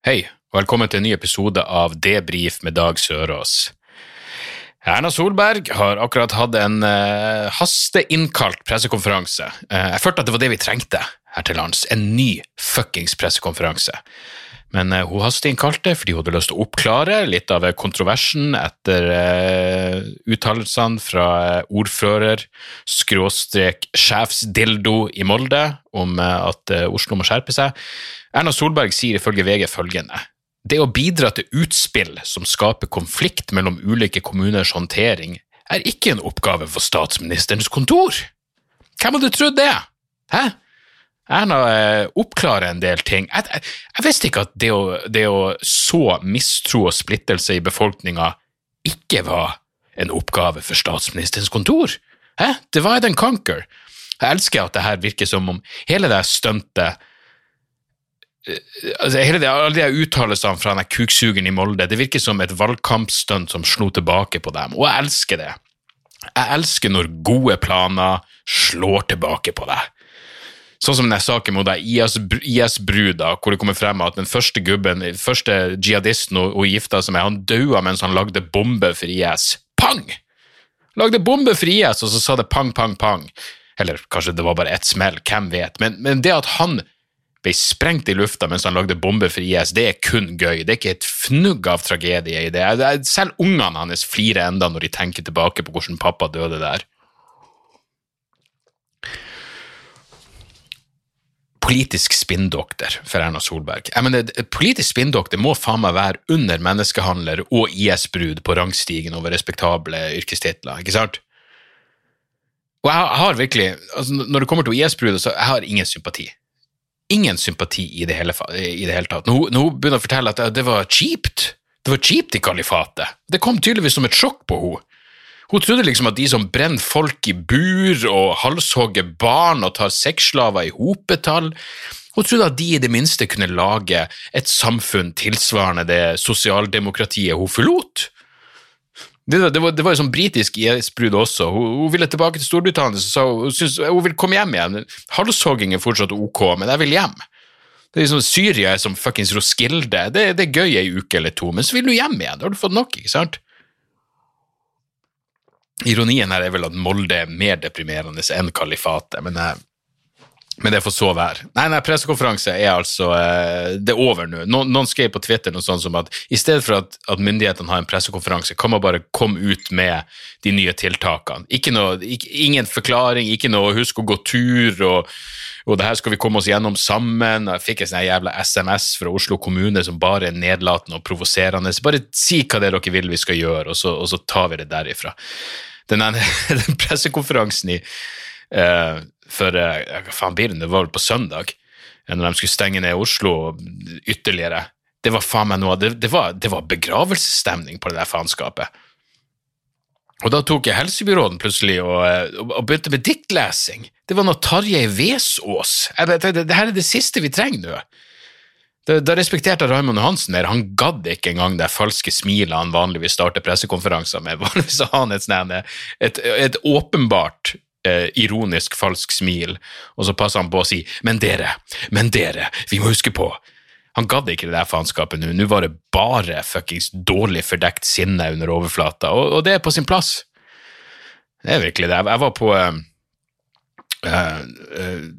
Hei, og velkommen til en ny episode av Debrif med Dag Sørås. Erna Solberg har akkurat hatt en uh, hasteinnkalt pressekonferanse. Uh, jeg følte at det var det vi trengte her til lands, en ny fuckings pressekonferanse. Men uh, hun hasteinnkalte fordi hun hadde lyst til å oppklare litt av kontroversen etter uh, uttalelsene fra ordfører skråstrek sjefsdildo i Molde om at Oslo må skjerpe seg. Erna Solberg sier ifølge VG følgende det å bidra til utspill som skaper konflikt mellom ulike kommuners håndtering, er ikke en oppgave for statsministerens kontor. Hvem hadde trodd det? Hæ? Erna eh, oppklarer en del ting. Jeg, jeg, jeg visste ikke at det å, det å så mistro og splittelse i befolkninga ikke var en oppgave for statsministerens kontor. Hæ? Var en conquer. Jeg elsker at det her virker som om hele det stuntet altså, hele det, alle de uttalelsene fra den kuksugeren i Molde, det virker som et valgkampstunt som slo tilbake på dem, og jeg elsker det. Jeg elsker når gode planer slår tilbake på deg. Sånn som den saken mot IS-bruda, hvor det kommer frem at den første gubben, den første jihadisten hun gifta seg med, han daua mens han lagde bombe for IS. Pang! Lagde bombe for IS, og så sa det pang, pang, pang. Eller kanskje det var bare ett smell, hvem vet. Men, men det at han ble sprengt i lufta mens han lagde bomber for IS, det er kun gøy. Det er ikke et fnugg av tragedie i det. Selv ungene hans flirer enda når de tenker tilbake på hvordan pappa døde der. Politisk spinndoktor for Erna Solberg. Jeg mener, Politisk spinndoktor må faen meg være under menneskehandler og IS-brud på rangstigen over respektable yrkestitler, ikke sant? Og jeg har virkelig, altså Når det kommer til IS-brud, så jeg har ingen sympati ingen sympati i det hele, i det hele tatt. Når hun, når hun, begynner å fortelle at det var kjipt, det var kjipt i kalifatet, det kom tydeligvis som et sjokk på henne. Hun trodde liksom at de som brenner folk i bur og halshogger barn og tar sexslaver i hopetall, hun trodde at de i det minste kunne lage et samfunn tilsvarende det sosialdemokratiet hun forlot. Det, det, var, det var jo sånn britisk IS-brud også. Hun, hun, ville tilbake til Storbritannia, så sa hun, synes, hun vil komme hjem igjen. Halshogging er fortsatt ok, men jeg vil hjem. Det er liksom Syria er som fuckings Roskilde. Det, det er gøy ei uke eller to, men så vil du hjem igjen. Da har du fått nok, ikke sant? Ironien her er vel at Molde er mer deprimerende enn kalifatet, men jeg men det får så være. Nei, nei, pressekonferanse er altså eh, Det er over nå. Noen, skrev på Twitter noe sånt som at i stedet for at, at myndighetene har en pressekonferanse, kan man bare komme ut med de nye tiltakene. Noe, ikke, ingen forklaring, ikke noe 'husk å gå tur', og, og det her skal vi komme oss gjennom sammen. Jeg fikk en sånn jævla SMS fra Oslo kommune som bare er nedlatende og provoserende. Bare si hva det er dere vil vi skal gjøre, og så, og så tar vi det derifra. Den, den pressekonferansen i uh, for eh, hva faen blir det, det var vel på søndag, eh, når de skulle stenge ned Oslo ytterligere. Det var faen meg noe det, det, var, det var begravelsesstemning på det der faenskapet. Og da tok jeg helsebyråden plutselig og, eh, og, og, begynte med diktlesing. Det var noe Tarjei Vesaas. Det, det, her er det siste vi trenger nå. Da, da respekterte jeg Raymond Hansen der. Han gadd ikke engang det falske smilet han vanligvis starter pressekonferanser med. Vanligvis har han et, sånn et, et åpenbart eh, ironisk falsk smil, og så passer han på å si 'men dere, men dere, vi må huske på' Han gadd ikke det der faenskapet nå. Nå var det bare fuckings dårlig fordekt sinne under overflata, og, og, det er på sin plass. Det er virkelig det. Jeg var på eh, uh, uh,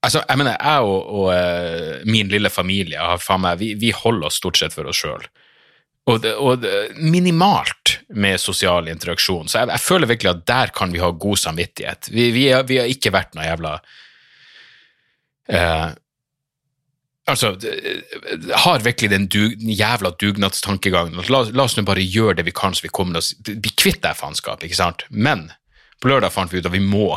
Altså, jeg mener, jeg og, og min lille familie har faen meg, vi, vi holder oss stort sett for oss sjøl. Og, og, minimalt med sosial interaksjon. Så jeg, jeg, føler virkelig at der kan vi ha god samvittighet. Vi, vi, vi har, ikke vært noe jævla eh, Altså, har virkelig den, du, den jævla dugnadstankegangen. La, la oss nå bare gjøre det vi kan så vi kommer oss bli kvitt det faenskapet, ikke sant? Men på lørdag fant vi ut at vi må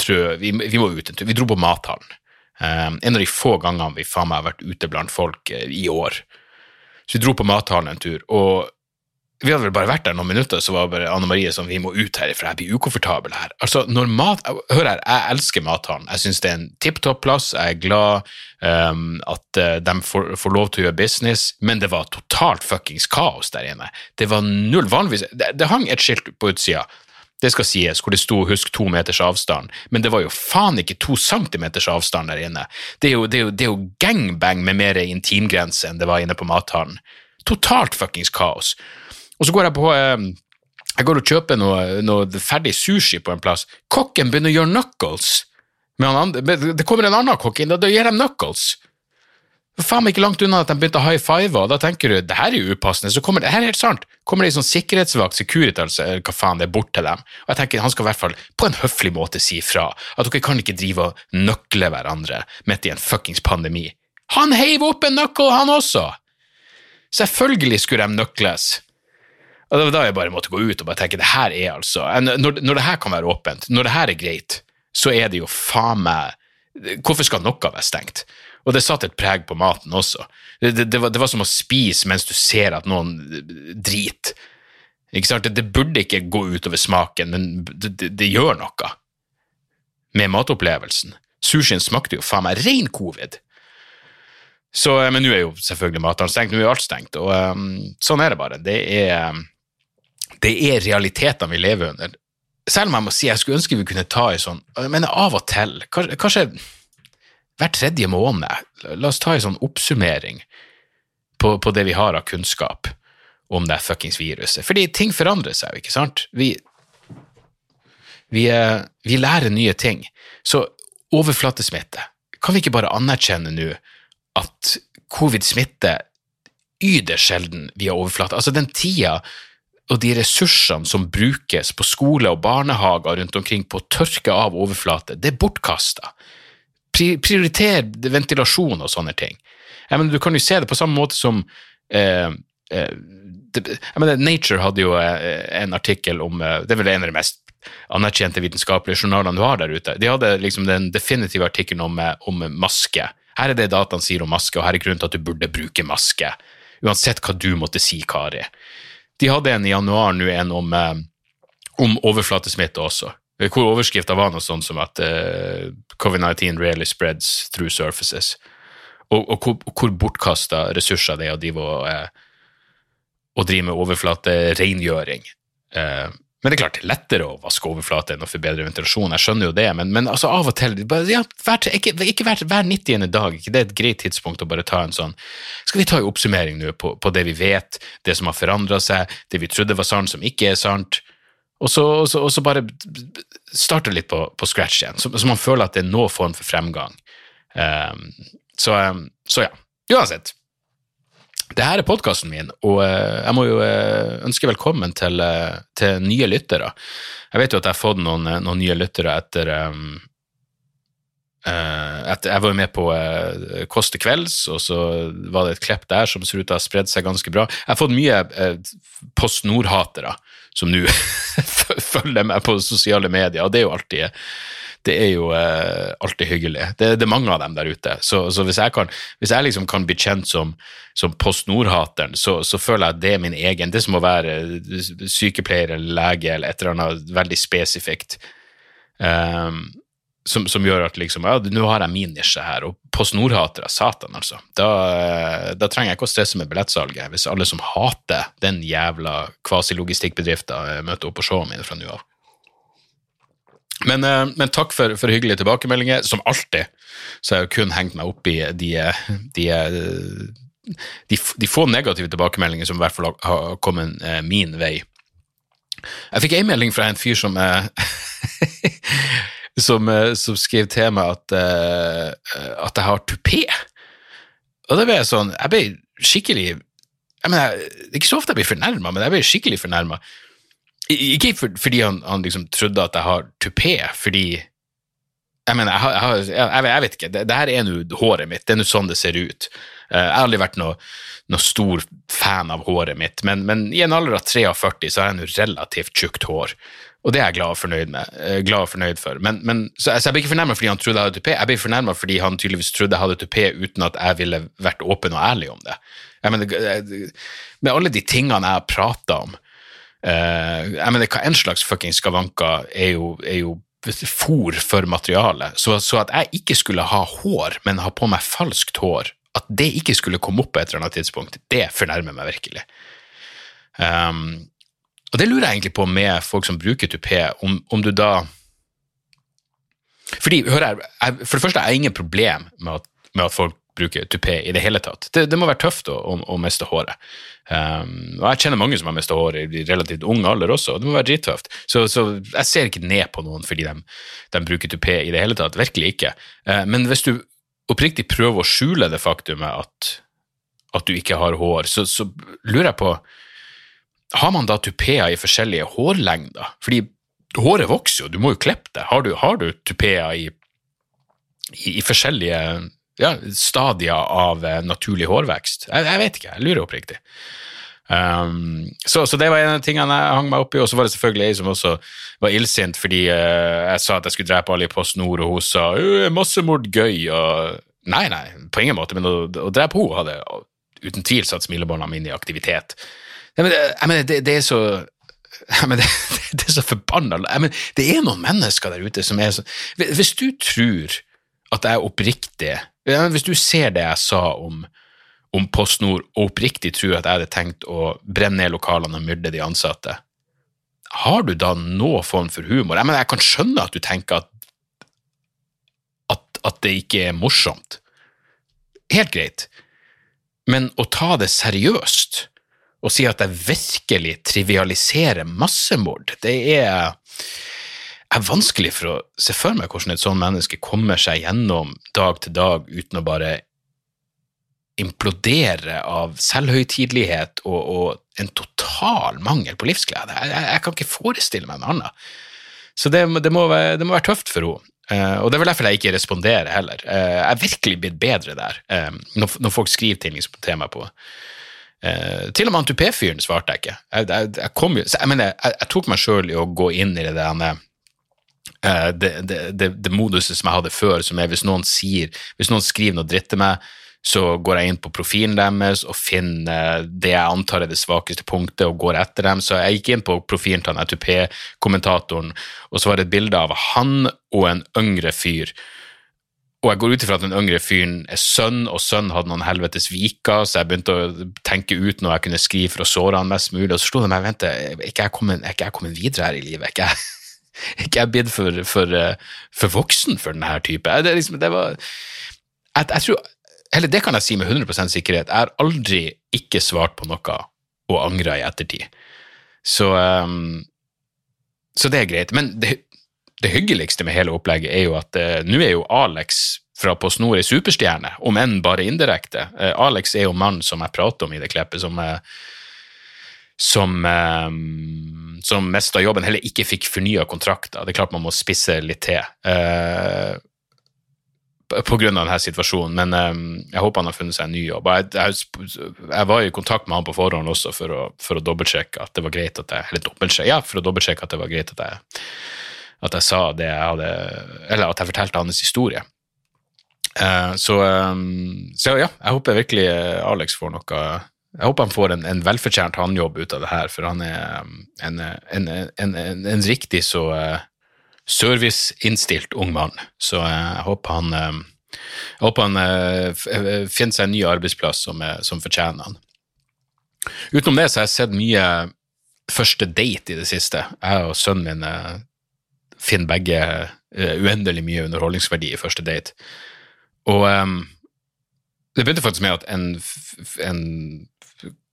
trø, vi, vi må ut en tur. Vi dro på mathallen. Um, en av de få gangene vi faen meg har vært ute blant folk uh, i år. Så vi dro på mathallen en tur, og vi hadde vel bare vært der noen minutter, så var bare Anne Marie sånn Vi må ut herifra, jeg blir ukomfortabel her. Altså, når mat Hør her, jeg elsker mathallen. Jeg syns det er en tipp topp plass. Jeg er glad um, at uh, de får, får, lov til å gjøre business, men det var totalt fuckings kaos der inne. Det var null Vanligvis Det, det hang et skilt på utsida det skal sies, hvor det sto 'husk to meters avstand', men det var jo faen ikke to centimeters avstand der inne. Det er jo, det er jo, det er jo gangbang med mer intimgrense enn det var inne på mathallen. Totalt fuckings kaos. Og så går jeg på eh, jeg går og kjøper noe, noe, ferdig sushi på en plass. Kokken begynner å gjøre knuckles. Andre, det kommer en annen kokk inn, og da gir de knuckles faen meg ikke langt unna at de begynte å high five, og da tenker du det her er jo upassende. Så kommer det her er helt sant, kommer det en sånn sikkerhetsvakt, Securitas, eller hva faen det er, bort til dem. Og jeg tenker han skal i hvert fall på en høflig måte si fra, at dere kan ikke drive og nøkle hverandre midt i en fuckings pandemi. Han heiv opp en nøkkel, han også! Selvfølgelig skulle de nøkles. Og det var da jeg bare måtte gå ut og bare tenke det her er altså Når, når det her kan være åpent, når det her er greit, så er det jo faen meg Hvorfor skal noe være stengt? Og det satte et preg på maten også. Det, det, det, var, det, var, som å spise mens du ser at noen driter. Ikke sant? Det, burde ikke gå utover smaken, men det, gjør noe med matopplevelsen. Sushien smakte jo faen meg ren covid. Så, men nå er jo selvfølgelig matene stengt, nå er alt stengt, og um, sånn er det bare. Det er, det er realitetene vi lever under. Selv om jeg må si jeg skulle ønske vi kunne ta i sånn Men av og til, kanskje, kanskje hver tredje måned. La oss ta en sånn oppsummering på, på, det vi har av kunnskap om det fuckings viruset. Fordi ting forandrer seg jo, ikke sant? Vi, vi, eh, vi, lærer nye ting. Så overflatesmitte Kan vi ikke bare anerkjenne nå at covid smitter yder sjelden via overflate? Altså, den tida og de ressursene som brukes på skole og barnehager rundt omkring på å tørke av overflate, det er bortkasta prioriter ventilasjon og sånne ting. Jeg mener, du kan jo se det på samme måte som eh, eh, jeg mener, Nature hadde jo eh, en artikkel om eh, Det er vel en av de mest anerkjente vitenskapelige journalene du har der ute. De hadde liksom den definitive artikkelen om, eh, om, maske. Her er det dataen sier om maske, og her er grunnen til at du burde bruke maske. Uansett hva du måtte si, Kari. De hadde en i januar nå, en om, om overflatesmitte også. Hvor overskrifta var noe sånn som at uh, covid-19 really spreads through surfaces. Og, og hvor, hvor bortkasta ressurser det er å drive, og, uh, drive med overflaterengjøring. Uh, men det er klart, det er lettere å vaske overflate enn å forbedre ventilasjon, jeg skjønner jo det, men, men altså av og til bare, ja, hver, Ikke, ikke hver, hver 90. dag, ikke det er et greit tidspunkt å bare ta en sånn Skal vi ta en oppsummering nå på, på det vi vet, det som har forandra seg, det vi trodde var sant, som ikke er sant? Og så, og så, og så bare starte litt på, på scratch igjen, så, så, man føler at det er noen form for fremgang. Um, så, um, så, ja. Uansett. Det her er podkasten min, og uh, jeg må jo uh, ønske velkommen til, uh, til, nye lyttere. Jeg vet jo at jeg har fått noen, noen nye lyttere etter um, etter, jeg var jo med på Kåss til kvelds, og så var det et klepp der som ser ut til å ha spredd seg ganske bra. Jeg har fått mye Post Nord-hatere som nå følger meg på sosiale medier, og det er jo alltid det er jo eh, alltid hyggelig. Det, det, er mange av dem der ute. Så, så hvis, jeg kan, hvis jeg, liksom kan bli kjent som, som Post Nord-hateren, så, så, føler jeg at det er min egen. Det er som å være sykepleier eller lege eller et eller annet veldig spesifikt. Um, som, som, gjør at liksom, ja, nå har jeg min nisje her, og PostNord-hatere, satan, altså. Da, da, trenger jeg ikke å stresse med billettsalget, hvis alle som hater den jævla kvasilogistikkbedriften, eh, møter opp på showet mitt fra nå av. Men, eh, men, takk for, for, hyggelige tilbakemeldinger. Som alltid så har jeg kun hengt meg opp i de, de, de, de få negative tilbakemeldingene som i hvert fall har kommet eh, min vei. Jeg fikk en melding fra en fyr som som, eh, som skrev til meg at, uh, at jeg har tupé. Og da ble jeg sånn Jeg ble skikkelig jeg mener, Det er ikke så ofte jeg blir fornærma, men jeg ble skikkelig fornærma. Ikke for, fordi han, han, liksom trodde at jeg har tupé, fordi jeg mener, jeg, har, jeg, jeg, jeg vet ikke, det, det her er nå håret mitt, det er nå sånn det ser ut. jeg har aldri vært noe, noe stor fan av håret mitt, men, men i en alder av 43 så har jeg nå relativt tjukt hår. Og det er jeg glad og fornøyd med. eh, glad og fornøyd for. Men, men, så, altså, jeg ble ikke fornærma fordi han trodde jeg hadde tupé, jeg ble fornærma fordi han tydeligvis trodde jeg hadde tupé uten at jeg ville vært åpen og ærlig om det. Jeg mener, eh, med alle de tingene jeg har prata om eh, jeg mener, Hva en slags fucking skavanker er jo, er jo fòr for materialet. Så, så at jeg ikke skulle ha hår, men ha på meg falskt hår, at det ikke skulle komme opp på et eller annet tidspunkt, det fornærmer meg virkelig. Um, og det lurer jeg egentlig på med folk som bruker tupé, om, om du da Fordi, hør her, jeg, for det første er jeg ingen problem med at, med at folk bruker tupé i det hele tatt. Det, det må være tøft å, å, å miste håret. Um, og jeg kjenner mange som har mista håret i relativt ung alder også, og det må være drittøft. Så, så, jeg ser ikke ned på noen fordi de, de bruker tupé i det hele tatt. Virkelig ikke. Uh, men hvis du oppriktig prøver å skjule det faktumet at, at du ikke har hår, så, så lurer jeg på har man da tupeer i forskjellige hårlengder? Fordi håret vokser jo, du må jo klippe det. Har du, har du tupeer i, i, i, forskjellige ja, stadier av eh, naturlig hårvekst? Jeg, jeg, vet ikke, jeg lurer oppriktig. Um, så, så, det var en av tingene jeg hang meg opp i, og så var det selvfølgelig ei som også var illsint fordi uh, jeg sa at jeg skulle drepe alle i Post Nord, og hun sa massemord gøy, og nei, nei, på ingen måte, men å, å drepe henne hadde uten tvil satt smilebåndene mine i aktivitet. Mener, jeg mener det, det, er så jeg mener, det, det, er så forbanna Det er noen mennesker der ute som er så Hvis du tror at jeg er oppriktig Hvis du ser det jeg sa om, om PostNord, og oppriktig tror at jeg hadde tenkt å brenne ned lokalene og myrde de ansatte, har du da noen form for humor? Jeg, mener, jeg kan skjønne at du tenker at, at, at det ikke er morsomt. Helt greit. Men å ta det seriøst å si at jeg virkelig trivialiserer massemord, det er, er vanskelig for å se for meg hvordan et sånt menneske kommer seg gjennom dag til dag uten å bare implodere av selvhøytidelighet og, og en total mangel på livsglede. Jeg, jeg, jeg, kan ikke forestille meg noe annet. Så det, det, må, være, det må, være, tøft for henne. Uh, og det er vel derfor jeg ikke responderer heller. Uh, jeg er virkelig blitt bedre der, uh, når, når, folk skriver ting liksom, til meg på, Eh, til og med han tupé-fyren svarte jeg ikke. Jeg, jeg, jeg, kom mener, jeg, tok meg sjøl i å gå inn i det der eh, det, det, det, det, moduset som jeg hadde før, som er hvis noen, sier, hvis noen skriver noe dritt til meg, så går jeg inn på profilen deres og finner det jeg antar er det svakeste punktet, og går etter dem. Så jeg gikk inn på profilen til han tupé-kommentatoren, og så var det et bilde av han og en yngre fyr og jeg går ut ifra at den yngre fyren er sønn, og sønn hadde noen helvetes viker, så jeg begynte å tenke ut noe jeg kunne skrive for å såre han mest mulig, og så slo det meg vent, er ikke jeg kommet, kommet videre her i livet? Ikke jeg, ikke jeg blitt for, for, for, voksen for denne type? Det, liksom, det var jeg, jeg, tror, Eller det kan jeg si med 100 sikkerhet, jeg har aldri ikke svart på noe og angra i ettertid. Så, um, så det er greit. Men det, det hyggeligste med hele opplegget er jo at eh, nå er jo Alex fra PostNord ei superstjerne, om enn bare indirekte. Eh, Alex er jo mannen som jeg prater om i det klippet, som, eh, som, som mista jobben, heller ikke fikk fornya kontrakter. Det er klart man må spisse litt til på grunn av denne situasjonen, men um, jeg håper han har funnet seg en ny jobb. Jeg, jeg, jeg, var i kontakt med han på forhånd også for å, for å dobbeltsjekke at det var greit at jeg, eller dobbeltsjekke, ja, for å dobbeltsjekke at det var greit at jeg at jeg sa det jeg hadde Eller at jeg fortalte hans historie. Uh, så, um, så, ja, jeg håper virkelig Alex får noe Jeg håper han får en, en velfortjent handjobb ut av det her, for han er en, en, en riktig så uh, serviceinnstilt ung mann. Så jeg håper han, jeg håper han finner seg en ny arbeidsplass som, som fortjener han. Utenom det så har jeg sett mye første date i det siste. Jeg og sønnen min finner begge uh, uendelig mye underholdningsverdi i første date. Og um, det begynte faktisk med at en, en,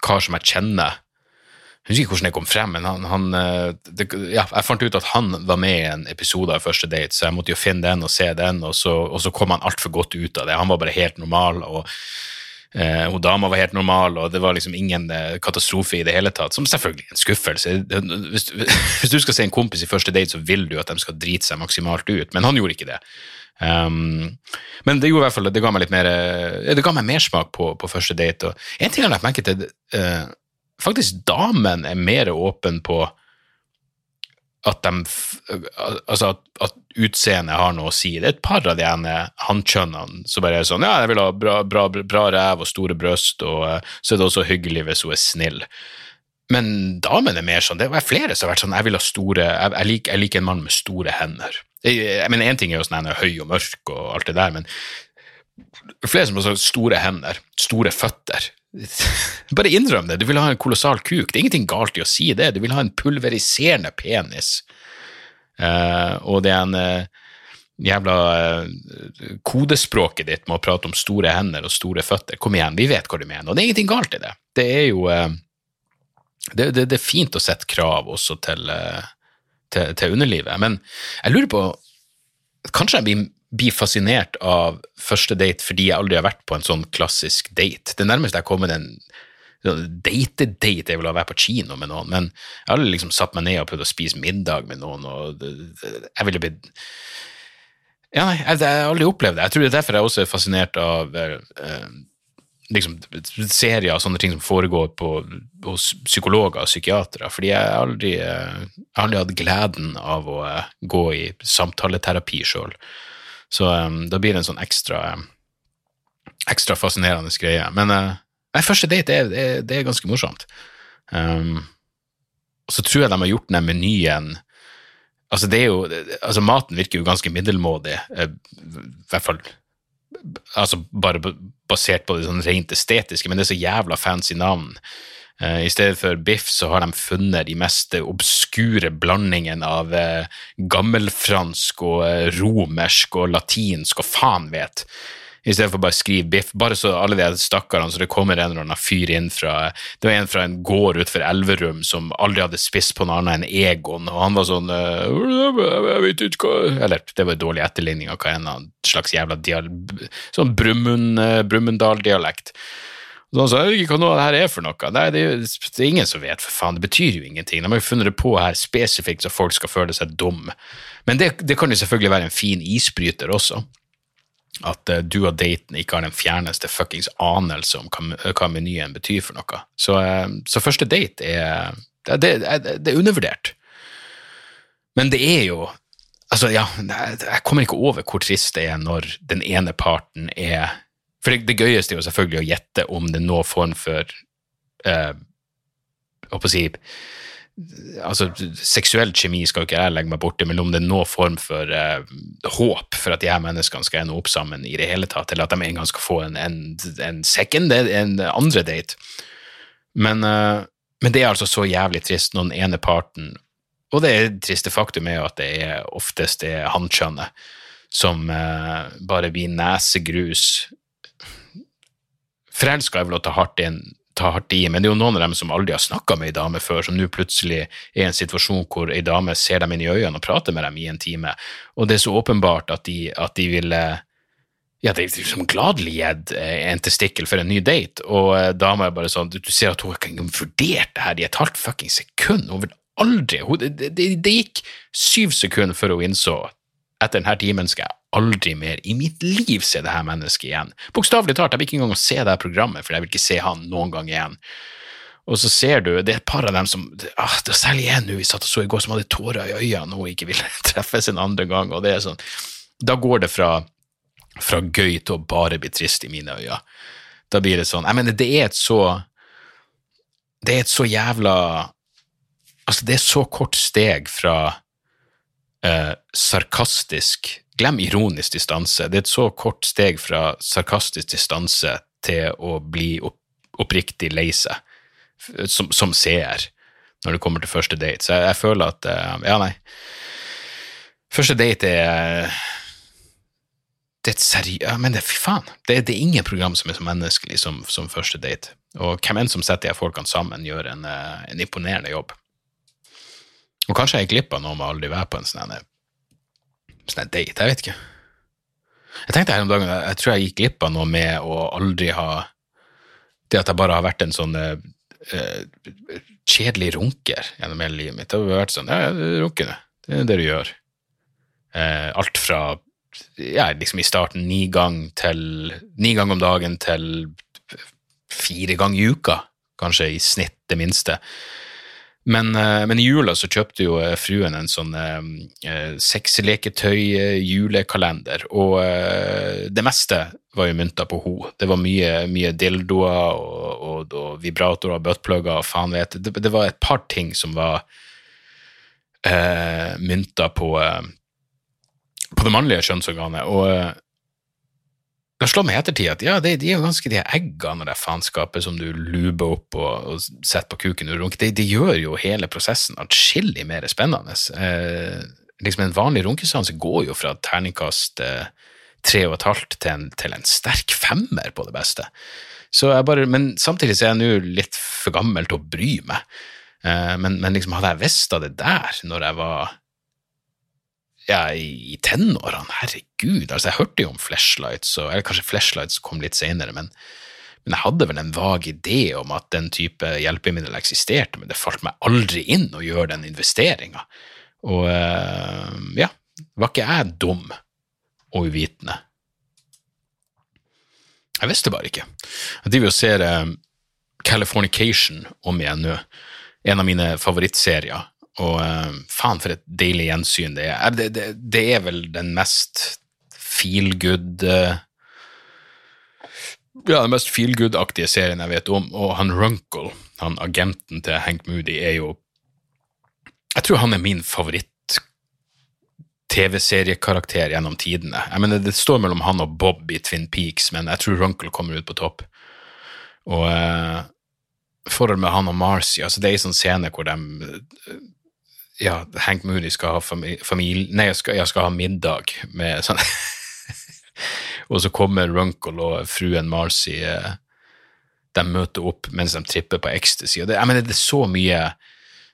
kar som jeg kjenner Jeg husker ikke hvordan det kom frem, men han, han eh, det, ja, jeg fant ut at han var med i en episode av Første date, så jeg måtte jo finne den og se den, og så, og så kom han altfor godt ut av det. Han var bare helt normal. og Eh, hun dama var helt normal, og det var liksom ingen eh, katastrofe i det hele tatt. Som selvfølgelig en skuffelse. Hvis, hvis, du skal se en kompis i første date, så vil du at de skal drite seg maksimalt ut, men han gjorde ikke det. Um, men det gjorde i hvert fall, det ga meg litt mer eh, det ga meg mersmak på, på første date. Og en ting jeg har lagt merke til, uh, faktisk damen er mer åpen på at de Altså at, at utseendet har noe å si. Det er et par av de ene hankjønnene som bare er sånn Ja, jeg vil ha bra, bra, bra ræv og store bryst, og uh, så er det også hyggelig hvis hun er snill. Men damen er mer sånn Det er flere som har vært sånn Jeg vil ha store Jeg, jeg, liker, jeg en mann med store hender. Jeg, jeg mener, Én ting er jo sånn at han er høy og mørk og alt det der, men flere som har sagt store hender, store føtter. Bare innrøm det. Du vil ha en kolossal kuk. Det er ingenting galt i å si det. Du vil ha en pulveriserende penis. Uh, og det er en uh, jævla uh, kodespråket ditt med å prate om store hender og store føtter. Kom igjen, vi vet hva du mener. Og det er ingenting galt i det. Det er jo det, det, det, er fint å sette krav også til, til, til underlivet. Men jeg lurer på Kanskje jeg blir blir fascinert av første date fordi jeg aldri har vært på en sånn klassisk date. Det nærmeste jeg har kommet en date-date jeg vil ha vært på kino med noen, men jeg har aldri liksom satt meg ned og prøvd å spise middag med noen, og jeg ville blitt ja, nei, jeg, har aldri opplevd det. Jeg tror det er derfor jeg også er fascinert av eh, liksom, serier og sånne ting som foregår på, hos psykologer og psykiatere, fordi jeg aldri, eh, aldri hatt gleden av å eh, gå i samtaleterapi sjøl. Så um, da blir det en sånn ekstra, ekstra fascinerende greie. Men uh, nei, første date er, det, det er ganske morsomt. Um, og så tror jeg de har gjort den menyen Altså, det er jo Altså, maten virker jo ganske middelmådig, uh, i hvert fall altså bare basert på det sånn rent estetiske, men det er så jævla fancy navn. Uh, I stedet for biff så har de funnet de mest obskure blandingene av uh, gammelfransk og uh, romersk og latinsk og faen vet. I stedet for bare å skrive biff. Bare så alle de stakkarene, så det kommer en eller annen fyr inn fra Det var en fra en gård utenfor Elverum som aldri hadde spist på noe annet enn Egon, og han var sånn Jeg vet ikke hva Eller det var en dårlig etterligning av hva en slags jævla dial... Sånn Brumunddal-dialekt. Så sa jeg ikke hva noe av det her er for noe. Nei, det det er ingen som vet, for faen. Det betyr jo ingenting. De har jo funnet det på her spesifikt så folk skal føle seg dumme. Men det, det kan jo selvfølgelig være en fin isbryter også. At uh, du og daten ikke har den fjerneste fuckings anelse om hva, hva menyen betyr for noe. Så, uh, så første date er det, det, det, er undervurdert. Men det er jo Altså, ja, jeg kommer ikke over hvor trist det er når den ene parten er for det, det, gøyeste er jo selvfølgelig å gjette om det er noen form for uh, å si altså Seksuell kjemi skal ikke jeg legge meg borti, men om det er noen form for eh, håp for at de her menneskene skal ende opp sammen i det hele tatt, eller at de en gang skal få en, en, en second, en andre date. Men, eh, men, det er altså så jævlig trist når den ene parten Og det er triste faktum er jo at det er oftest det hannkjønnet som eh, bare blir nesegrus Forelska er vel å ta hardt, inn, ta hardt i, men det er jo noen av dem som aldri har snakka med ei dame før, som nå plutselig er i en situasjon hvor ei dame ser dem inn i øynene og prater med dem i en time, og det er så åpenbart at de, at de vil ja, det er liksom gladelig gitt eh, en testikkel for en ny date, og eh, dama er bare sånn Du ser at hun ikke engang vurderte det her i et halvt fuckings sekund. Hun vil aldri hun, det, det, det, gikk syv sekunder før hun innså etter denne timen skal jeg aldri mer i mitt liv se det her mennesket igjen. Bokstavelig talt, jeg vil ikke engang se det her programmet, for jeg vil ikke se han noen gang igjen. Og så ser du, det er et par av dem som ah, det er Særlig en vi satt og så i går, som hadde tårer i øynene og ikke ville treffes en andre gang. og det er sånn, Da går det fra, fra gøy til å bare bli trist i mine øyne. Da blir det sånn Jeg mener, det er et så Det er et så jævla Altså, det er så kort steg fra eh, sarkastisk Glem ironisk distanse. Det er et så kort steg fra sarkastisk distanse til å bli opp, oppriktig lei seg som, som, seer når det kommer til første date. Så jeg, jeg føler at eh, Ja, nei. Første date er det er et ja, Men det, fy faen, det, det, er ingen program som er så menneskelig som, som første date. Og hvem enn som setter de folkene sammen, gjør en, eh, en imponerende jobb. Og kanskje jeg gikk glipp av noe med aldri være på en sånn sånn date, jeg vet ikke. Jeg tenkte her om dagen, jeg tror jeg gikk glipp av noe med å aldri ha det at jeg bare har vært en sånn eh, eh, kjedelig runker gjennom hele livet mitt. Det har vært sånn Ja, runke, det. Det er det du gjør. Eh, alt fra ja, liksom i starten ni gang til ni gang om dagen til fire ganger i uka, kanskje i snitt det minste. Men, eh, men i jula så kjøpte jo eh, fruen en sånn eh, eh sexleketøy-julekalender, og eh, det meste var jo mynta på henne. Det var mye, mye dildoer og, og, og vibratorer og buttplugger og faen vet. Det, det var et par ting som var eh, mynta på, eh, på det mannlige kjønnsorganet, og det slår meg i ettertid at ja, de, de er jo ganske de eggene og det faenskapet som du luber opp og, og setter på kuken og runker, det de gjør jo hele prosessen atskillig mer spennende. Eh, liksom En vanlig runkeseanse går jo fra terningkast eh, tre og et halvt til en, til en sterk femmer på det beste. Jeg bare, men samtidig så er jeg nå litt for gammel til å bry meg. Eh, men, men liksom hadde jeg visst av det der når jeg var ja, i tenårene, herregud, altså jeg hørte jo om flashlights, og, eller kanskje flashlights kom litt senere, men, men, jeg hadde vel en vag idé om at den type hjelpemiddel eksisterte, men det falt meg aldri inn å gjøre den investeringa. Og uh, ja, var ikke jeg dum og uvitende? Jeg visste bare ikke. Jeg driver og ser uh, Californication om igjen nå, en av mine favorittserier og uh, faen, for et deilig gjensyn det er. Det, det, det er vel den mest feel good uh, Ja, den mest feel good-aktige serien jeg vet om. Og han Runkle, han agenten til Hank Moody, er jo Jeg tror han er min favoritt. TV-seriekarakter gjennom tidene. Jeg mener, Det står mellom han og Bob i Twin Peaks, men jeg tror Runkle kommer ut på topp. Og uh, forholdet med han og Marcy altså Det er en sånn scene hvor de ja, Hank Moody skal ha familie... Nei, jeg skal, jeg skal, ha middag med sånn Og så kommer Runkle og fruen Marcy eh, De møter opp mens de tripper på ecstasy. Det, jeg mener, det er så mye,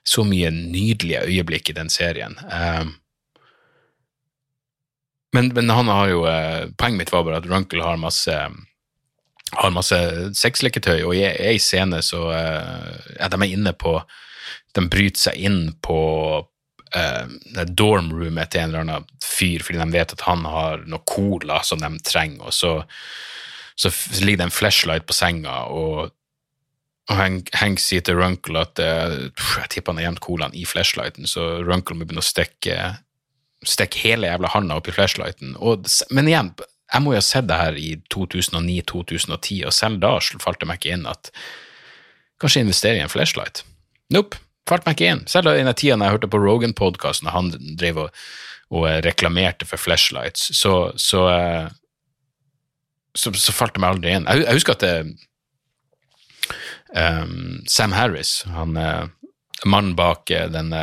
så mye nydelige øyeblikk i den serien. Um, men, men, han har jo uh, Poenget mitt var bare at Runkle har masse har masse sexleketøy, og i ei scene så uh, er de inne på de bryter seg inn på uh, dormroomet til en eller annen fyr fordi de vet at han har noe cola som de trenger, og så, så ligger det en flashlight på senga, og, og Hank, Hank sier til Runkle at uh, jeg tipper han har gjemt colaen i flashlighten, så Runkle må begynne å stikke, stikke hele jævla handa opp i flashlighten. Og, men igjen, jeg må jo ha sett det her i 2009-2010, og selv da falt det meg ikke inn at kanskje investere i en flashlight. Nope falt meg ikke inn. Selv i den tida jeg hørte på Rogan-podkasten og han drev og, og, eh, reklamerte for flashlights, så, så, eh, så, så, falt det meg aldri inn. Jeg, jeg husker at det, um, Sam Harris, han mannen bak denne,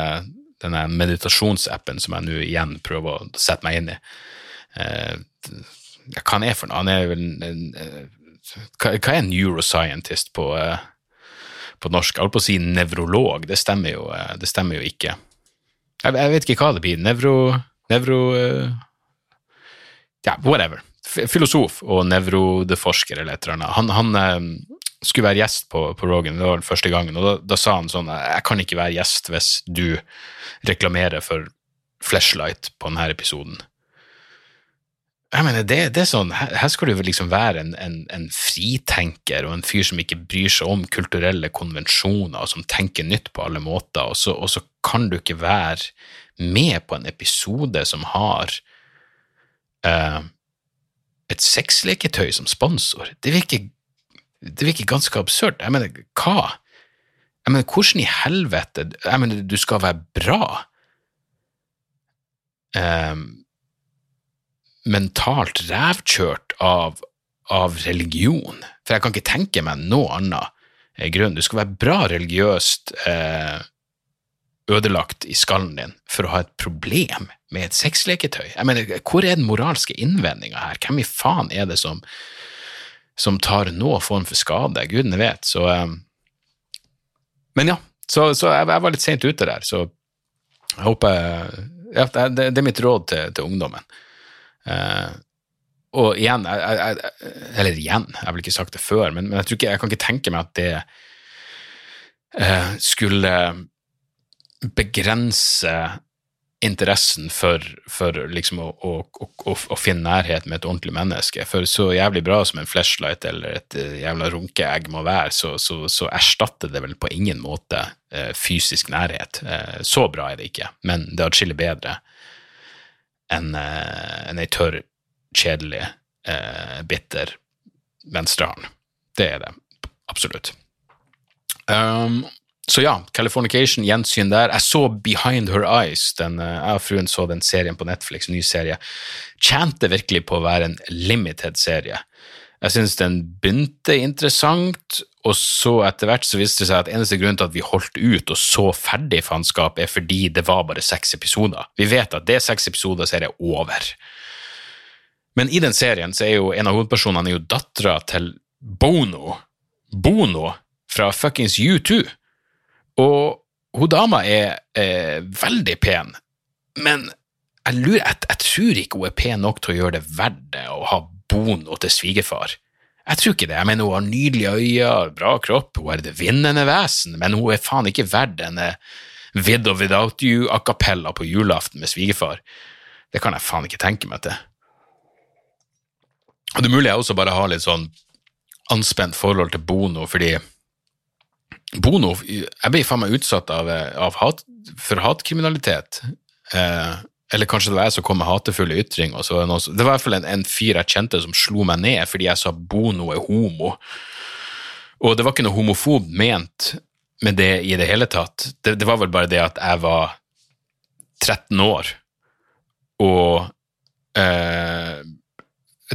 denne meditasjonsappen som jeg nå igjen prøver å sette meg inn i uh, Hva han er for noe? Han er vel en, en, hva, hva er en neuroscientist på uh, på norsk. Jeg holdt på å si nevrolog, det stemmer jo, eh, det stemmer jo ikke. Jeg, jeg, vet ikke hva det blir. Nevro... nevro uh, ja, whatever. Filosof og nevrodeforsker eller et eller annet. Han, han uh, skulle være gjest på, på Rogan, det var den første gangen, og da, da, sa han sånn Jeg kan ikke være gjest hvis du reklamerer for flashlight på denne episoden jeg mener, det, det, er sånn, Her skal du liksom være en, en, en, fritenker og en fyr som ikke bryr seg om kulturelle konvensjoner, og som tenker nytt på alle måter, og så, og så kan du ikke være med på en episode som har uh, et sexleketøy som sponsor. Det virker, det virker ganske absurd. Jeg mener, hva? Jeg mener, hvordan i helvete Jeg mener, du skal være bra. Um, mentalt rævkjørt av, av, religion. For jeg kan ikke tenke meg noe annet eh, grunn. Du skal være bra religiøst eh, ødelagt i skallen din for å ha et problem med et sexleketøy. Jeg mener, Hvor er den moralske innvendinga her? Hvem i faen er det som, som tar noen form for skade? Gudene vet. Så eh, Men ja, så, så jeg, jeg, var litt seint ute der, så jeg håper ja, det, det, er mitt råd til, til ungdommen. Eh, og igjen jeg, jeg, Eller igjen, jeg har vel ikke sagt det før, men, men jeg, ikke, jeg kan ikke tenke meg at det eh, skulle begrense interessen for, for liksom å, å, å, å, finne nærhet med et ordentlig menneske. For så jævlig bra som en flashlight eller et uh, jævla runkeegg må være, så, så, så, erstatter det vel på ingen måte eh, fysisk nærhet. Eh, så bra er det ikke, men det er atskillig bedre enn en ei tørr, kjedelig, bitter venstrehånd. Det er det absolutt. Um, så ja, Californication, gjensyn der. Jeg så Behind Her Eyes. Den, eh, jeg og fruen så den serien på Netflix, ny serie. Tjente virkelig på å være en limited serie. Jeg syns den begynte interessant, og så etter hvert så viste det seg at eneste grunn til at vi holdt ut og så ferdig faenskap, er fordi det var bare seks episoder. Vi vet at det er seks episoder, så er det over. Men i den serien så er jo en av hovedpersonene er jo dattera til Bono. Bono fra fuckings U2. Og hun dama er, er veldig pen, men jeg, lurer, jeg, jeg, tror ikke hun er pen nok til å gjøre det verdt det å ha Bono til svigerfar. Jeg tror ikke det. Jeg mener, hun har nydelige øyne, bra kropp, hun er det vinnende vesen, men hun er faen ikke verdt en With or Without You a cappella på julaften med svigerfar. Det kan jeg faen ikke tenke meg til. Og Det er mulig jeg også bare har litt sånn anspent forhold til Bono, fordi Bono Jeg ble faen meg utsatt av, av hat, for hatkriminalitet. Eh, eller kanskje det var jeg som kom med hatefulle ytringer. det var i hvert fall en, en, fyr jeg kjente som slo meg ned fordi jeg sa Bono er homo. Og det var ikke noe homofob ment med det i det hele tatt. Det, det var vel bare det at jeg var 13 år, og eh,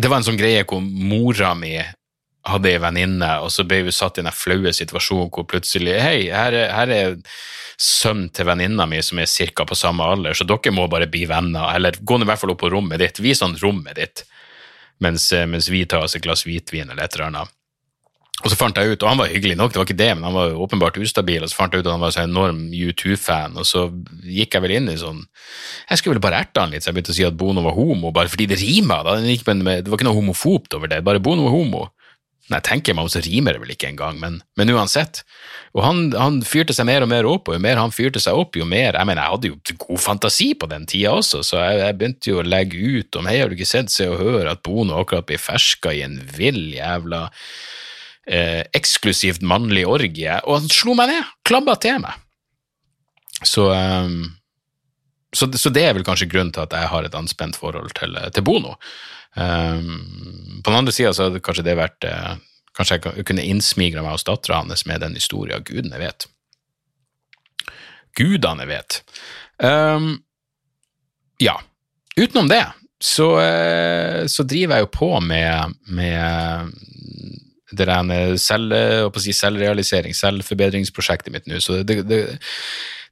Det var en sånn greie hvor mora mi hadde ei venninne, og så ble vi satt i den flaue situasjonen hvor plutselig Hei, her er, her er sønnen til venninna mi som er ca. på samme alder, så dere må bare bli venner, eller gå i hvert fall opp på rommet ditt, vis han rommet ditt, mens, eh, mens, vi tar oss et glass hvitvin eller et eller annet. Og så fant jeg ut, og han var hyggelig nok, det var ikke det, men han var åpenbart ustabil, og så fant jeg ut at han var så enorm U2-fan, og så gikk jeg vel inn i sånn Jeg skulle vel bare erte han litt, så jeg begynte å si at Bono var homo, bare fordi det rima. Da. Det var ikke noe homofobt over det, bare Bono var homo. Nei, tenker meg om, så rimer det vel ikke engang, men, men uansett. Og han, han, fyrte seg mer og mer opp, og jo mer han fyrte seg opp, jo mer Jeg mener, jeg hadde jo god fantasi på den tida også, så jeg, jeg begynte jo å legge ut om Hei, har du ikke sett Se og Hør at Bono akkurat blir ferska i en vill jævla eh, eksklusivt mannlig orgie, og han slo meg ned, klabba til meg. Så, um, så, så, det er vel kanskje grunnen til at jeg har et anspent forhold til, til Bono. Um, på den andre sida så hadde kanskje det vært uh, Kanskje jeg kunne innsmigre meg hos dattera hans med den historien. Gudene vet. Gudene vet. Um, ja. Utenom det så, uh, så, driver jeg jo på med, med det der selv, si, selvrealisering, selvforbedringsprosjektet mitt nå. Så det, det,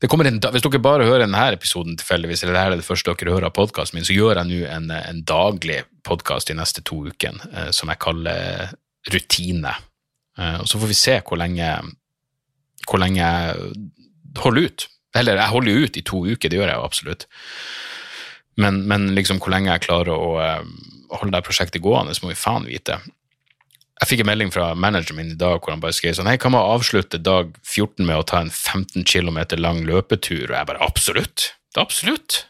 en, Hvis dere bare hører denne episoden tilfeldigvis, eller dette er det første dere hører av podkasten min, så gjør jeg nå en, en, daglig podkast de neste to ukene eh, som jeg kaller Rutine. Eh, og Så får vi se hvor lenge, hvor lenge jeg holder ut. Eller, jeg holder jo ut i to uker, det gjør jeg jo absolutt. Men, men liksom hvor lenge jeg klarer å eh, holde det prosjektet gående, så må vi faen vite. Jeg fikk en melding fra manageren min i dag hvor han bare skrev sånn Hei, kan man avslutte dag 14 med å ta en 15 km lang løpetur? Og jeg bare absolutt. Absolutt,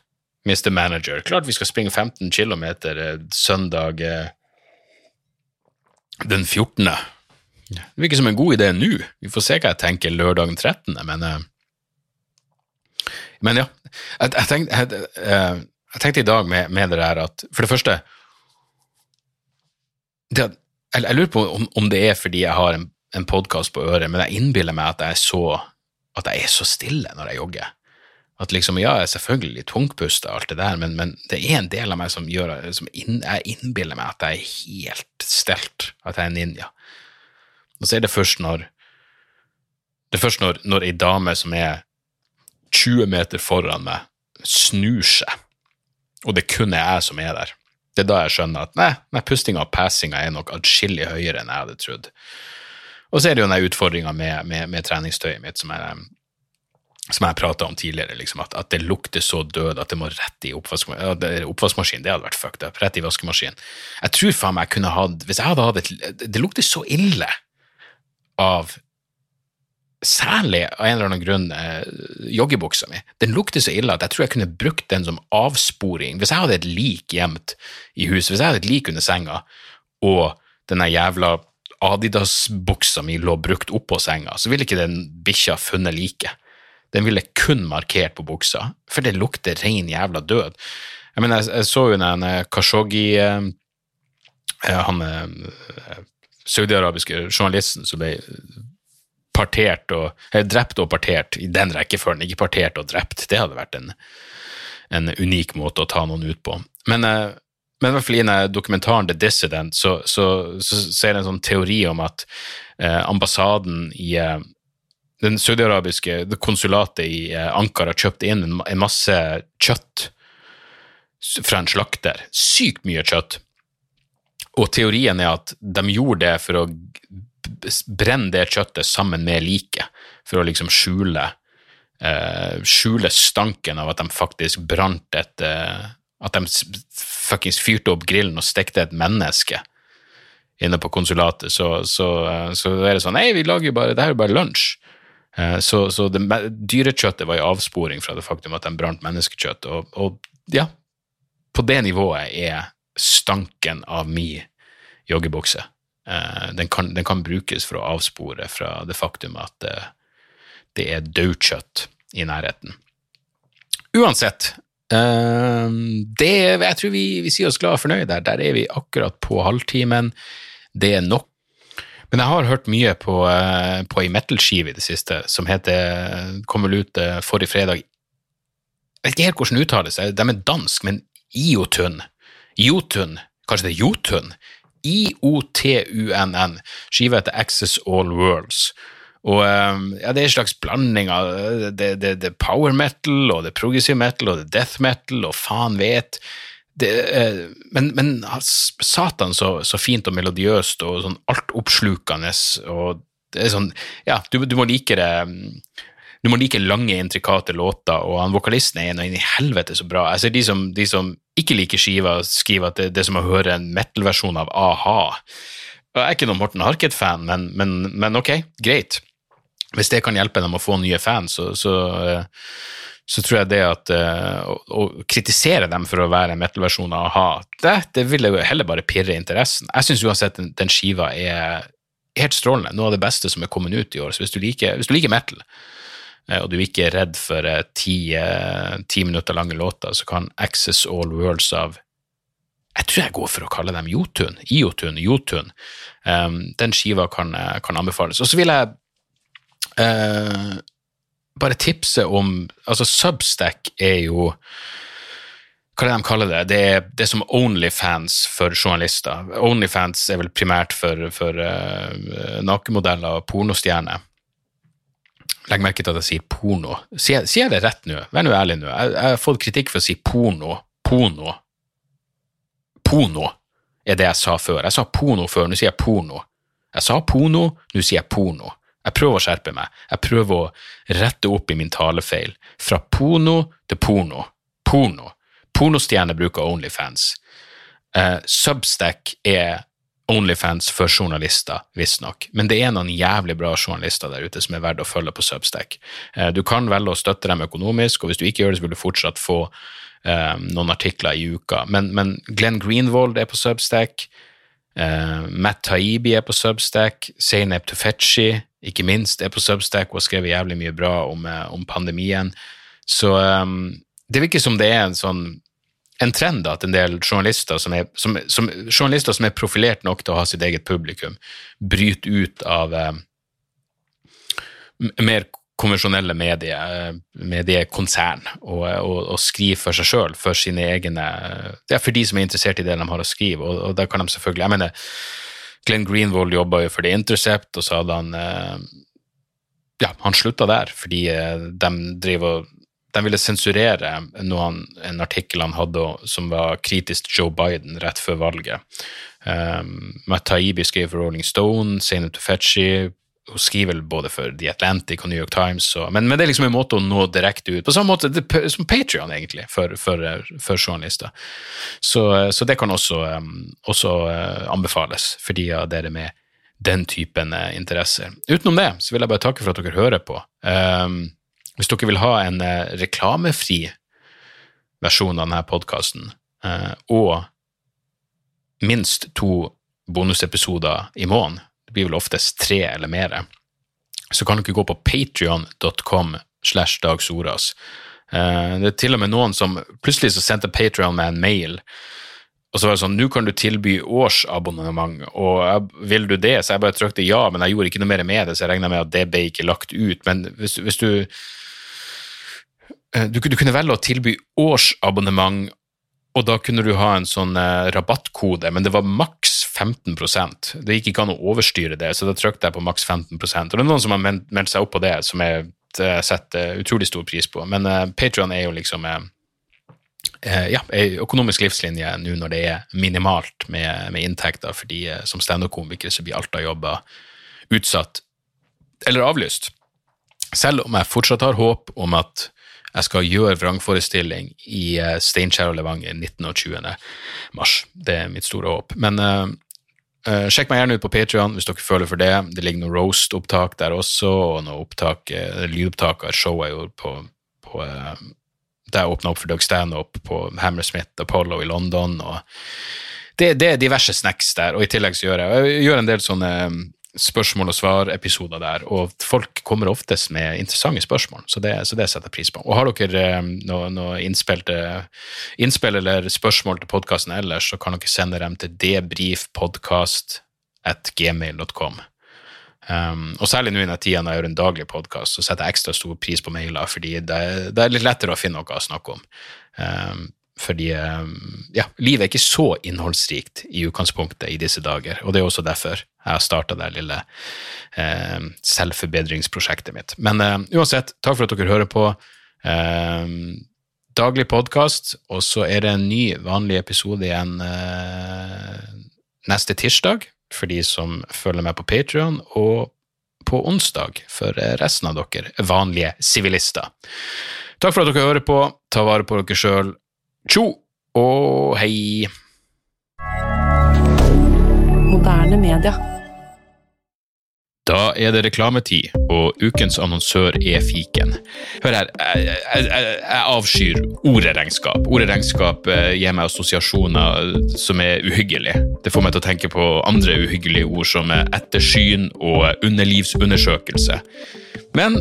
Mr. Manager. Klart vi skal springe 15 km eh, søndag eh, den 14. Det virker som en god idé nå. Vi får se hva jeg tenker lørdag den 13., men eh, Men ja. Jeg, jeg, tenkte, jeg, jeg, tenkte, i dag med, med det der at For det første det at jeg, jeg lurer på om, om, det er fordi jeg har en, en podkast på øret, men jeg innbiller meg at jeg, så, at jeg er så stille når jeg jogger. At liksom, ja, jeg er selvfølgelig tungpusta og alt det der, men, men, det er en del av meg som gjør som inn, Jeg innbiller meg at jeg er helt stelt, at jeg er ninja. Og så er det først når Det er først når, når ei dame som er 20 meter foran meg, snur seg, og det kun er jeg som er der, det er da jeg skjønner at nei, nei pustinga og passinga er nok atskillig høyere enn jeg hadde trodd. Og så er det jo den utfordringa med, med, med, treningstøyet mitt som jeg, som jeg prata om tidligere, liksom, at, at, det lukter så død at det må rett i oppvaskmaskinen. Oppvaskmaskin, det hadde vært fucked up. Rett i vaskemaskinen. Jeg tror faen meg jeg kunne hatt Hvis jeg hadde hatt et Det lukter så ille av Særlig av en eller annen grunn eh, joggebuksa mi. Den lukter så ille at jeg tror jeg kunne brukt den som avsporing. Hvis jeg hadde et lik gjemt i huset, hvis jeg hadde et lik under senga, og denne jævla Adidas-buksa mi lå brukt oppå senga, så ville ikke den bikkja funnet liket. Den ville kun markert på buksa, for det lukter rein jævla død. Jeg mener, jeg, jeg så jo den Kashoggi eh, eh Han eh, saudiarabiske journalisten som ble partert og, eller drept og partert i den rekkefølgen, ikke partert og drept. Det hadde vært en, en unik måte å ta noen ut på. Men, eh, men i hvert fall i dokumentaren The Dissident så, så, så, så er det en sånn teori om at eh, ambassaden i eh, den saudiarabiske konsulatet i eh, Ankara kjøpte inn en masse kjøtt fra en slakter. Sykt mye kjøtt. Og teorien er at de gjorde det for å brenne det kjøttet sammen med liket, for å liksom skjule, eh, skjule stanken av at de faktisk brant et eh, At de fuckings fyrte opp grillen og stekte et menneske inne på konsulatet. Så, så, uh, så er det sånn Nei, vi lager jo bare Det her er bare lunsj. Så, så det, dyrekjøttet var i avsporing fra det faktum at de brant menneskekjøtt. Og, og, ja, på det nivået er stanken av mi joggebukse. Eh, den, kan, den, kan, brukes for å avspore fra det faktum at det, det er daukjøtt i nærheten. Uansett, eh, det, jeg tror vi, vi sier oss glad og fornøyd der. Der er vi akkurat på halvtimen. Det er nok. Men jeg har hørt mye på, på ei metal-skive i det siste som heter Kom vel ut forrige fredag. Jeg vet ikke helt hvordan det uttales, de er dansk, men Iotun. Jotun. Kanskje det er Jotun? IOTUNN. Skiva heter Access All Worlds. Og ehm, ja, Det er en slags blanding av det, det, det power metal og det progressive metal og det death metal og faen vet. Det, eh, men, men satan så, så, fint og melodiøst og sånn altoppslukende. og det er sånn, ja, du, du, må like det du må like lange, intrikate låter, og han vokalisten er inn i helvete så bra. Ser de som, de som ikke liker skiva, skriver at det, det er som å høre en metal-versjon av a-ha. Jeg er ikke noen Morten Harket-fan, men, men, men, ok, greit. Hvis det kan hjelpe dem å få nye fans, så, så, så tror jeg det at uh, å, å, kritisere dem for å være en metal-versjon av a-ha, det, det vil jo heller bare pirre interessen. Jeg syns uansett den, den, skiva er helt strålende. Noe av det beste som er kommet ut i år. Så hvis du liker, hvis du liker metal, Eh, og du ikke er redd for eh, ti, eh, ti minutter lange låter, så kan Access All Worlds av jeg tror jeg går for å kalle dem Jotun. Iotun, Jotun. Um, den skiva kan, kan anbefales. Og så vil jeg uh, bare tipse om Altså, Substack er jo hva er det de kaller det? Det er, det er som Onlyfans for journalister. Onlyfans er vel primært for, for uh, nakenmodeller og pornostjerner. Legg merke til at jeg sier porno. Sier, sier jeg det rett nå? Vær nå ærlig nå. Jeg, jeg, har fått kritikk for å si porno. Porno. Porno er det jeg sa før. Jeg sa porno før, nå sier jeg porno. Jeg sa porno, nå sier jeg porno. Jeg prøver å skjerpe meg. Jeg prøver å rette opp i min talefeil. Fra porno til porno. Porno. Pornostjerner bruker Onlyfans. Uh, Substack er Onlyfans for journalister, visstnok. Men det er noen jævlig bra journalister der ute som er verdt å følge på Substack. Eh, du kan velge å støtte dem økonomisk, og hvis du ikke gjør det, så vil du fortsatt få um, noen artikler i uka. Men, men Glenn Greenwald er på Substack. Uh, Matt Taibi er på Substack. Zeynep Tufetchi, ikke minst, er på Substack og har skrevet jævlig mye bra om, om pandemien. Så um, det virker som det er en sånn en trend at en del journalister som, er, som, som, journalister som er profilert nok til å ha sitt eget publikum, bryter ut av eh, mer konvensjonelle medie, eh, mediekonsern og, og, og skriver for seg sjøl, for sine egne Det er for de som er interessert i det de har å skrive. Og, og der kan de selvfølgelig jeg mener, Glenn Greenwald jobba jo for The Intercept, og så hadde han eh, ja, han slutta der fordi eh, de driver og de ville sensurere noen, en artikkel han hadde som var kritisk til Joe Biden rett før valget. Um, Matt Taibbi skrev for Rolling Stone, Zainab Tufetchi hun skriver vel både for The Atlantic og New York Times, og, men, men, det er liksom en måte å nå direkte ut På samme måte det, som Patrion, egentlig, for, for, for journalister. Så, så, det kan også, også anbefales for de av dere med den typen interesser. Utenom det så vil jeg bare takke for at dere hører på. Um, hvis dere vil ha en reklamefri versjon av denne podkasten, uh, og minst to bonusepisoder i måneden, det blir vel oftest tre eller mer, så kan dere gå på patrion.com slash dagsoras. Eh, det er til og med noen som plutselig så sendte Patrion med en mail, og så var det sånn Nå kan du tilby årsabonnement, og vil du det? Så jeg bare trykte ja, men jeg gjorde ikke noe mer med det, så jeg regna med at det ble ikke lagt ut. Men hvis, hvis du, eh, du du kunne velge å tilby årsabonnement og da kunne du ha en sånn eh, rabattkode, men det var maks 15% Det gikk ikke an å overstyre det, så da trykte jeg på maks 15 Og det er noen som har meldt seg opp på det, som jeg setter utrolig stor pris på. Men eh, Patrion er jo liksom uh, ja, ei økonomisk livslinje nå når det er minimalt med, med inntekter, fordi som standup-komiker så blir alt av jobber utsatt eller avlyst. Selv om jeg fortsatt har håp om at jeg skal gjøre vrangforestilling i eh, Steinkjer og Levanger 19. og 20. mars. Det er mitt store håp. Men uh, uh, sjekk meg gjerne ut på Patrion hvis dere føler for det. Det ligger noe roast-opptak der også, og noe opptak, uh, lydopptak av showet jeg gjorde på, på Da jeg åpna opp for Doug Stanhope på Hammersmith Apollo i London. og det, det, er diverse snacks der, og i tillegg så gjør jeg, jeg gjør en del sånne spørsmål og svar-episoder der, og folk kommer oftest med interessante spørsmål, så det, så det setter jeg pris på. Og har dere noen noe, noe innspill, innspill, eller spørsmål til podkasten ellers, så kan dere sende dem til debrifpodkast.gmail.com. Um, og særlig nå i den tida når jeg gjør en daglig podkast, så setter jeg ekstra stor pris på mailer, fordi det, det, er litt lettere å finne noe å snakke om. Um, fordi um, ja, livet er ikke så innholdsrikt i utgangspunktet i disse dager, og det er også derfor jeg har starta det lille eh, selvforbedringsprosjektet mitt. Men eh, uansett, takk for at dere hører på. Eh, daglig podkast, og så er det en ny, vanlig episode igjen eh, neste tirsdag for de som følger med på Patrion, og på onsdag for resten av dere vanlige sivilister. Takk for at dere hører på. Ta vare på dere sjøl. Tjo og hei! Moderne media. Da er det reklametid, og ukens annonsør er fiken. Hør her, jeg, jeg, jeg avskyr ordet regnskap. Ordet regnskap eh, gir meg assosiasjoner som er uhyggelige. Det får meg til å tenke på andre uhyggelige ord som ettersyn og underlivsundersøkelse. Men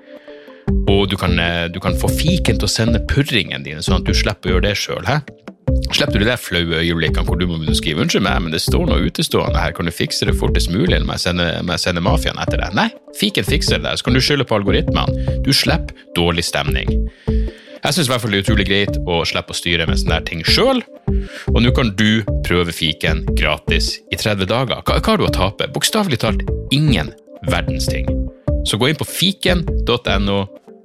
Og du kan, eh, du kan få fiken til å sende purringen dine, sånn at du slipper å gjøre det sjøl. Slipper du de flaue øyeblikkene hvor du må begynne å skrive 'unnskyld meg, men det står noe utestående her, kan du fikse det fortest mulig', eller må jeg sende, sende mafiaen etter deg? Nei, fiken fikser det der, så kan du skylde på algoritmene. Du slipper dårlig stemning. Jeg syns det er utrolig greit å slippe å styre med sånne ting sjøl, og nå kan du prøve fiken gratis i 30 dager. Hva, hva har du å tape? Bokstavelig talt ingen verdens ting. Så gå inn på fiken.no